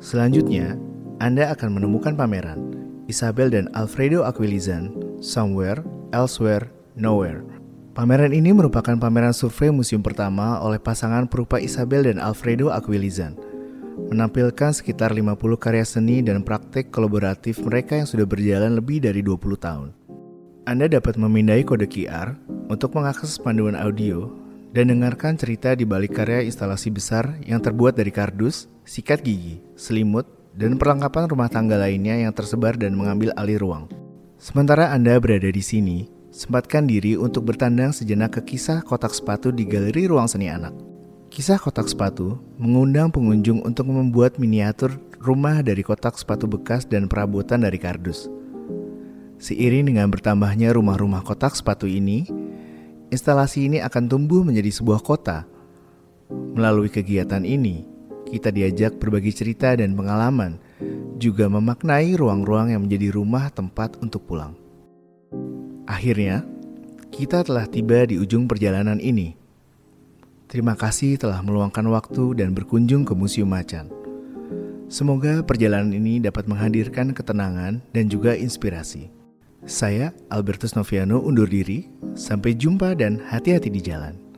Selanjutnya, Anda akan menemukan pameran Isabel dan Alfredo Aquilizan Somewhere, Elsewhere, Nowhere. Pameran ini merupakan pameran survei museum pertama oleh pasangan perupa Isabel dan Alfredo Aquilizan menampilkan sekitar 50 karya seni dan praktek kolaboratif mereka yang sudah berjalan lebih dari 20 tahun. Anda dapat memindai kode QR untuk mengakses panduan audio dan dengarkan cerita di balik karya instalasi besar yang terbuat dari kardus, sikat gigi, selimut, dan perlengkapan rumah tangga lainnya yang tersebar dan mengambil alih ruang. Sementara Anda berada di sini, sempatkan diri untuk bertandang sejenak ke kisah kotak sepatu di Galeri Ruang Seni Anak. Kisah kotak sepatu mengundang pengunjung untuk membuat miniatur rumah dari kotak sepatu bekas dan perabotan dari kardus. Seiring dengan bertambahnya rumah-rumah kotak sepatu ini, instalasi ini akan tumbuh menjadi sebuah kota. Melalui kegiatan ini, kita diajak berbagi cerita dan pengalaman juga memaknai ruang-ruang yang menjadi rumah tempat untuk pulang. Akhirnya, kita telah tiba di ujung perjalanan ini. Terima kasih telah meluangkan waktu dan berkunjung ke Museum Macan. Semoga perjalanan ini dapat menghadirkan ketenangan dan juga inspirasi. Saya, Albertus Noviano, undur diri. Sampai jumpa dan hati-hati di jalan.